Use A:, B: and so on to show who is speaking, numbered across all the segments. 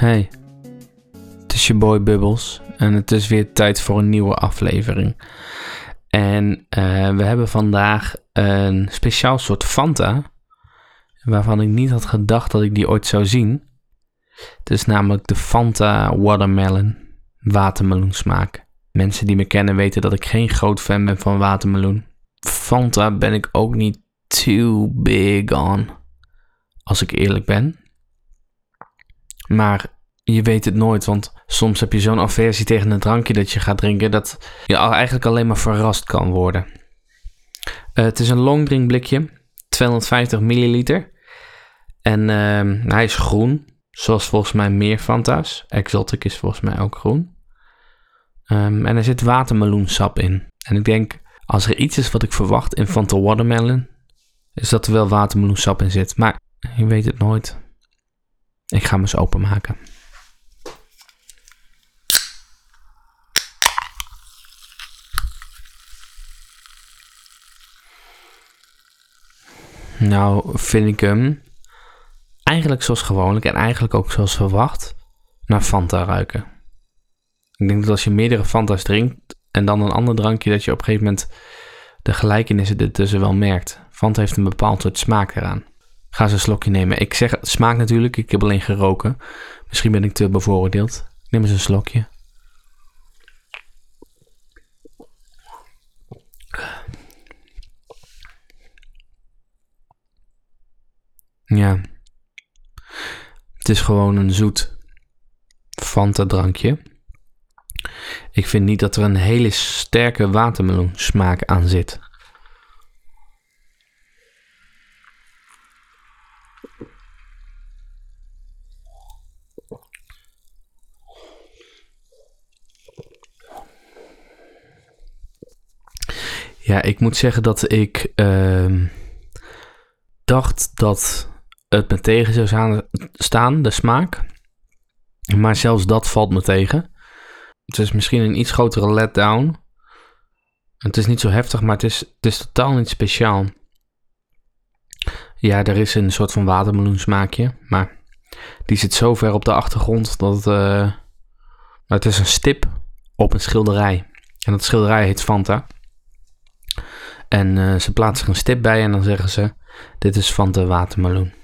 A: Hey, het is je boy Bubbles en het is weer tijd voor een nieuwe aflevering. En eh, we hebben vandaag een speciaal soort Fanta, waarvan ik niet had gedacht dat ik die ooit zou zien. Het is namelijk de Fanta Watermelon watermeloen smaak. Mensen die me kennen weten dat ik geen groot fan ben van watermeloen. Fanta ben ik ook niet too big on, als ik eerlijk ben. Maar je weet het nooit, want soms heb je zo'n aversie tegen een drankje dat je gaat drinken dat je eigenlijk alleen maar verrast kan worden. Uh, het is een longdrink blikje, 250 milliliter. En uh, hij is groen, zoals volgens mij meer Fanta's. Exotic is volgens mij ook groen. Um, en er zit watermeloensap in. En ik denk, als er iets is wat ik verwacht in Fanta Watermelon, is dat er wel watermeloensap in zit. Maar je weet het nooit. Ik ga hem eens openmaken. Nou, vind ik hem eigenlijk zoals gewoonlijk en eigenlijk ook zoals verwacht naar Fanta ruiken. Ik denk dat als je meerdere Fanta's drinkt en dan een ander drankje, dat je op een gegeven moment de gelijkenissen ertussen wel merkt. Fanta heeft een bepaald soort smaak eraan. Ga eens een slokje nemen. Ik zeg smaak natuurlijk, ik heb alleen geroken. Misschien ben ik te bevooroordeeld. Neem eens een slokje. Ja. Het is gewoon een zoet Fanta drankje. Ik vind niet dat er een hele sterke watermeloen smaak aan zit. Ja, ik moet zeggen dat ik uh, dacht dat het me tegen zou staan, de smaak. Maar zelfs dat valt me tegen. Het is misschien een iets grotere letdown. Het is niet zo heftig, maar het is, het is totaal niet speciaal. Ja, er is een soort van watermeloensmaakje, maar die zit zo ver op de achtergrond dat het, uh, het is een stip op een schilderij. En dat schilderij heet Fanta. En uh, ze plaatsen er een stip bij en dan zeggen ze: Dit is de watermeloen.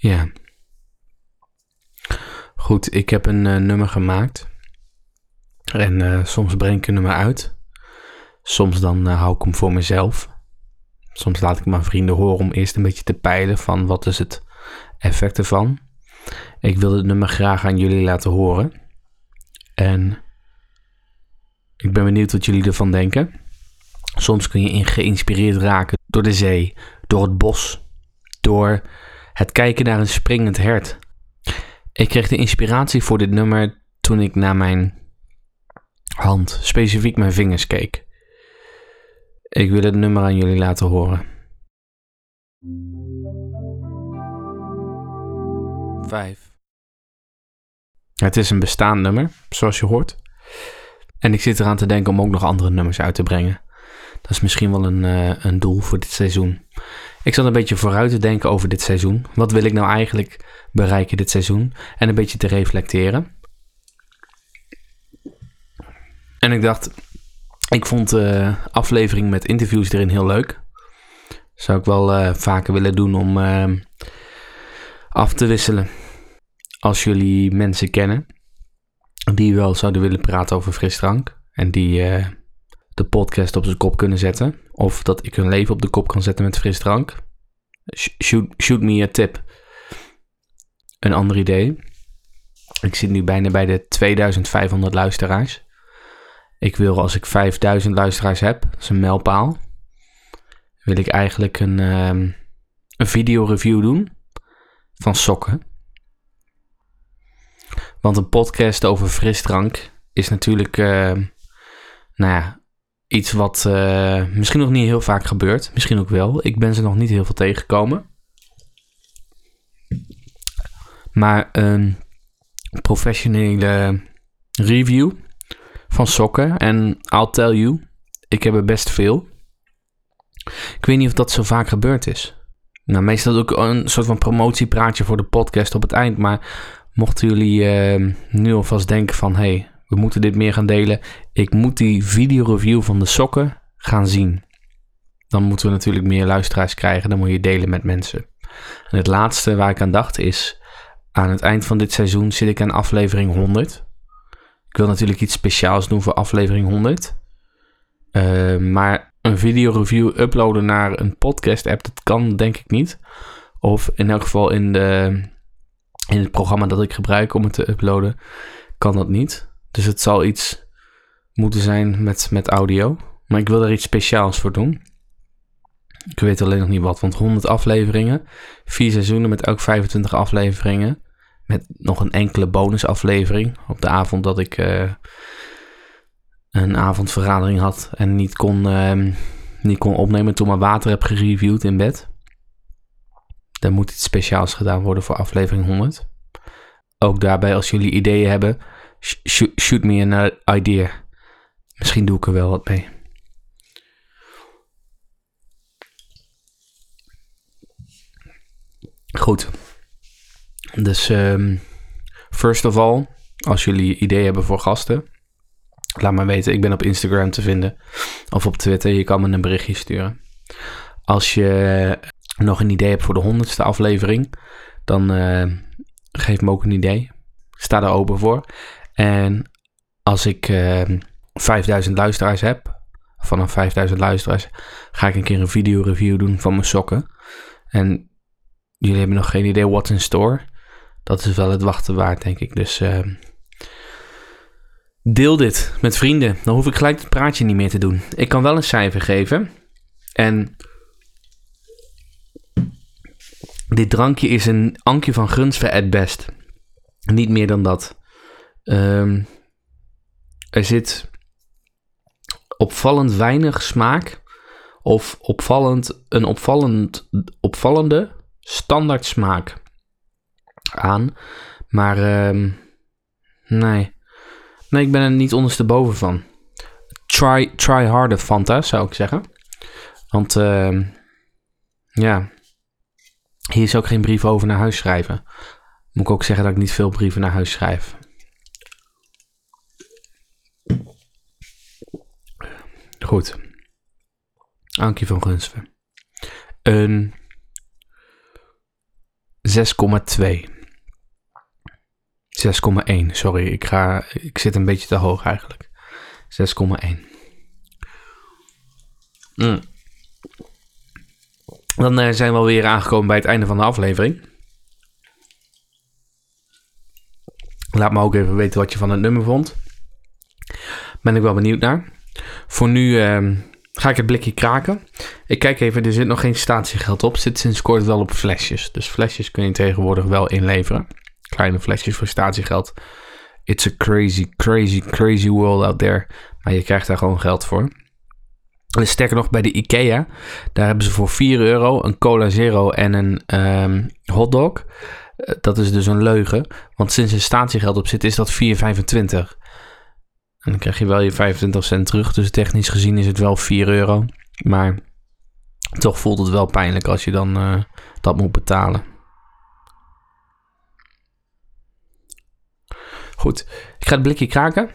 A: Ja. Goed, ik heb een uh, nummer gemaakt. En uh, soms breng ik een nummer uit. Soms dan hou ik hem voor mezelf. Soms laat ik mijn vrienden horen om eerst een beetje te peilen van wat is het effect ervan. Ik wil het nummer graag aan jullie laten horen. En ik ben benieuwd wat jullie ervan denken. Soms kun je geïnspireerd raken door de zee, door het bos, door het kijken naar een springend hert. Ik kreeg de inspiratie voor dit nummer toen ik naar mijn hand, specifiek mijn vingers keek. Ik wil het nummer aan jullie laten horen. 5. Het is een bestaand nummer, zoals je hoort. En ik zit eraan te denken om ook nog andere nummers uit te brengen. Dat is misschien wel een, uh, een doel voor dit seizoen. Ik zat een beetje vooruit te denken over dit seizoen. Wat wil ik nou eigenlijk bereiken dit seizoen? En een beetje te reflecteren. En ik dacht, ik vond de uh, aflevering met interviews erin heel leuk. Zou ik wel uh, vaker willen doen om uh, af te wisselen. Als jullie mensen kennen die wel zouden willen praten over frisdrank. En die de podcast op zijn kop kunnen zetten. Of dat ik hun leven op de kop kan zetten met frisdrank. Shoot, me a tip. Een ander idee. Ik zit nu bijna bij de 2500 luisteraars. Ik wil als ik 5000 luisteraars heb, is een mijlpaal, wil ik eigenlijk een, um, een video-review doen van sokken. Want een podcast over frisdrank is natuurlijk, uh, nou ja, iets wat uh, misschien nog niet heel vaak gebeurt. Misschien ook wel. Ik ben ze nog niet heel veel tegengekomen. Maar een professionele review van sokken. En I'll tell you, ik heb er best veel. Ik weet niet of dat zo vaak gebeurd is. Nou, meestal ook een soort van promotiepraatje voor de podcast op het eind. Maar mochten jullie uh, nu alvast denken van... hey, we moeten dit meer gaan delen. Ik moet die videoreview van de sokken gaan zien. Dan moeten we natuurlijk meer luisteraars krijgen. Dan moet je delen met mensen. En het laatste waar ik aan dacht is... aan het eind van dit seizoen zit ik aan aflevering 100. Ik wil natuurlijk iets speciaals doen voor aflevering 100. Uh, maar een videoreview uploaden naar een podcast app, dat kan denk ik niet. Of in elk geval in, de, in het programma dat ik gebruik om het te uploaden, kan dat niet. Dus het zal iets moeten zijn met, met audio. Maar ik wil er iets speciaals voor doen. Ik weet alleen nog niet wat, want 100 afleveringen, vier seizoenen met elk 25 afleveringen. Met nog een enkele bonusaflevering op de avond dat ik uh, een avondvergadering had en niet kon, uh, niet kon opnemen toen mijn water heb gereviewd in bed. Er moet iets speciaals gedaan worden voor aflevering 100. Ook daarbij, als jullie ideeën hebben, shoot, me an idea. Misschien doe ik er wel wat mee. Goed. Dus um, first of all, als jullie ideeën hebben voor gasten, laat me weten. Ik ben op Instagram te vinden of op Twitter. Je kan me een berichtje sturen. Als je nog een idee hebt voor de honderdste aflevering, dan uh, geef me ook een idee. Ik sta daar open voor. En als ik uh, ehm, 5000 luisteraars heb, vanaf 5000 luisteraars, ga ik een keer een video review doen van mijn sokken. En jullie hebben nog geen idee what's in store dat is wel het wachten waard, denk ik. Dus uh, deel dit met vrienden. Dan hoef ik gelijk het praatje niet meer te doen. Ik kan wel een cijfer geven. En dit drankje is een ankje van Gunsver at best. Niet meer dan dat. Um, er zit opvallend weinig smaak. Of opvallend, een opvallend, opvallende standaard smaak aan. Maar uh, nee. Nee, ik ben er niet ondersteboven van. Try, try harder, Fanta, zou ik zeggen. Want uh, ja, hier is ook geen brief over naar huis schrijven. Moet ik ook zeggen dat ik niet veel brieven naar huis schrijf. Goed. Ankie van Gunsven. Een 6,2. 6,1. Sorry, ik, ga, ik zit een beetje te hoog eigenlijk. 6,1. Mm. Dan uh, zijn we alweer aangekomen bij het einde van de aflevering. Laat me ook even weten wat je van het nummer vond. Ben ik wel benieuwd naar. Voor nu uh, ga ik het blikje kraken. Ik kijk even, er zit nog geen statiegeld op. Zit sinds kort wel op flesjes. Dus flesjes kun je tegenwoordig wel inleveren kleine flesjes voor statiegeld. It's a crazy, crazy, crazy world out there. Maar je krijgt daar gewoon geld voor. En sterker nog, bij de IKEA, daar hebben ze voor 4 euro een Cola Zero en een um, hotdog. Eh, dat is dus een leugen, want sinds er statiegeld op zit, is dat 4,25. En dan krijg je wel je 25 cent terug, dus technisch gezien is het wel 4 euro. Maar toch voelt het wel pijnlijk als je dan uh, dat moet betalen. Goed, ik ga het blikje kraken.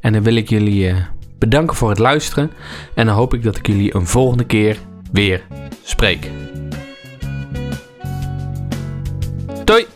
A: En dan wil ik jullie uh, bedanken voor het luisteren. En dan hoop ik dat ik jullie een volgende keer weer spreek. Doei!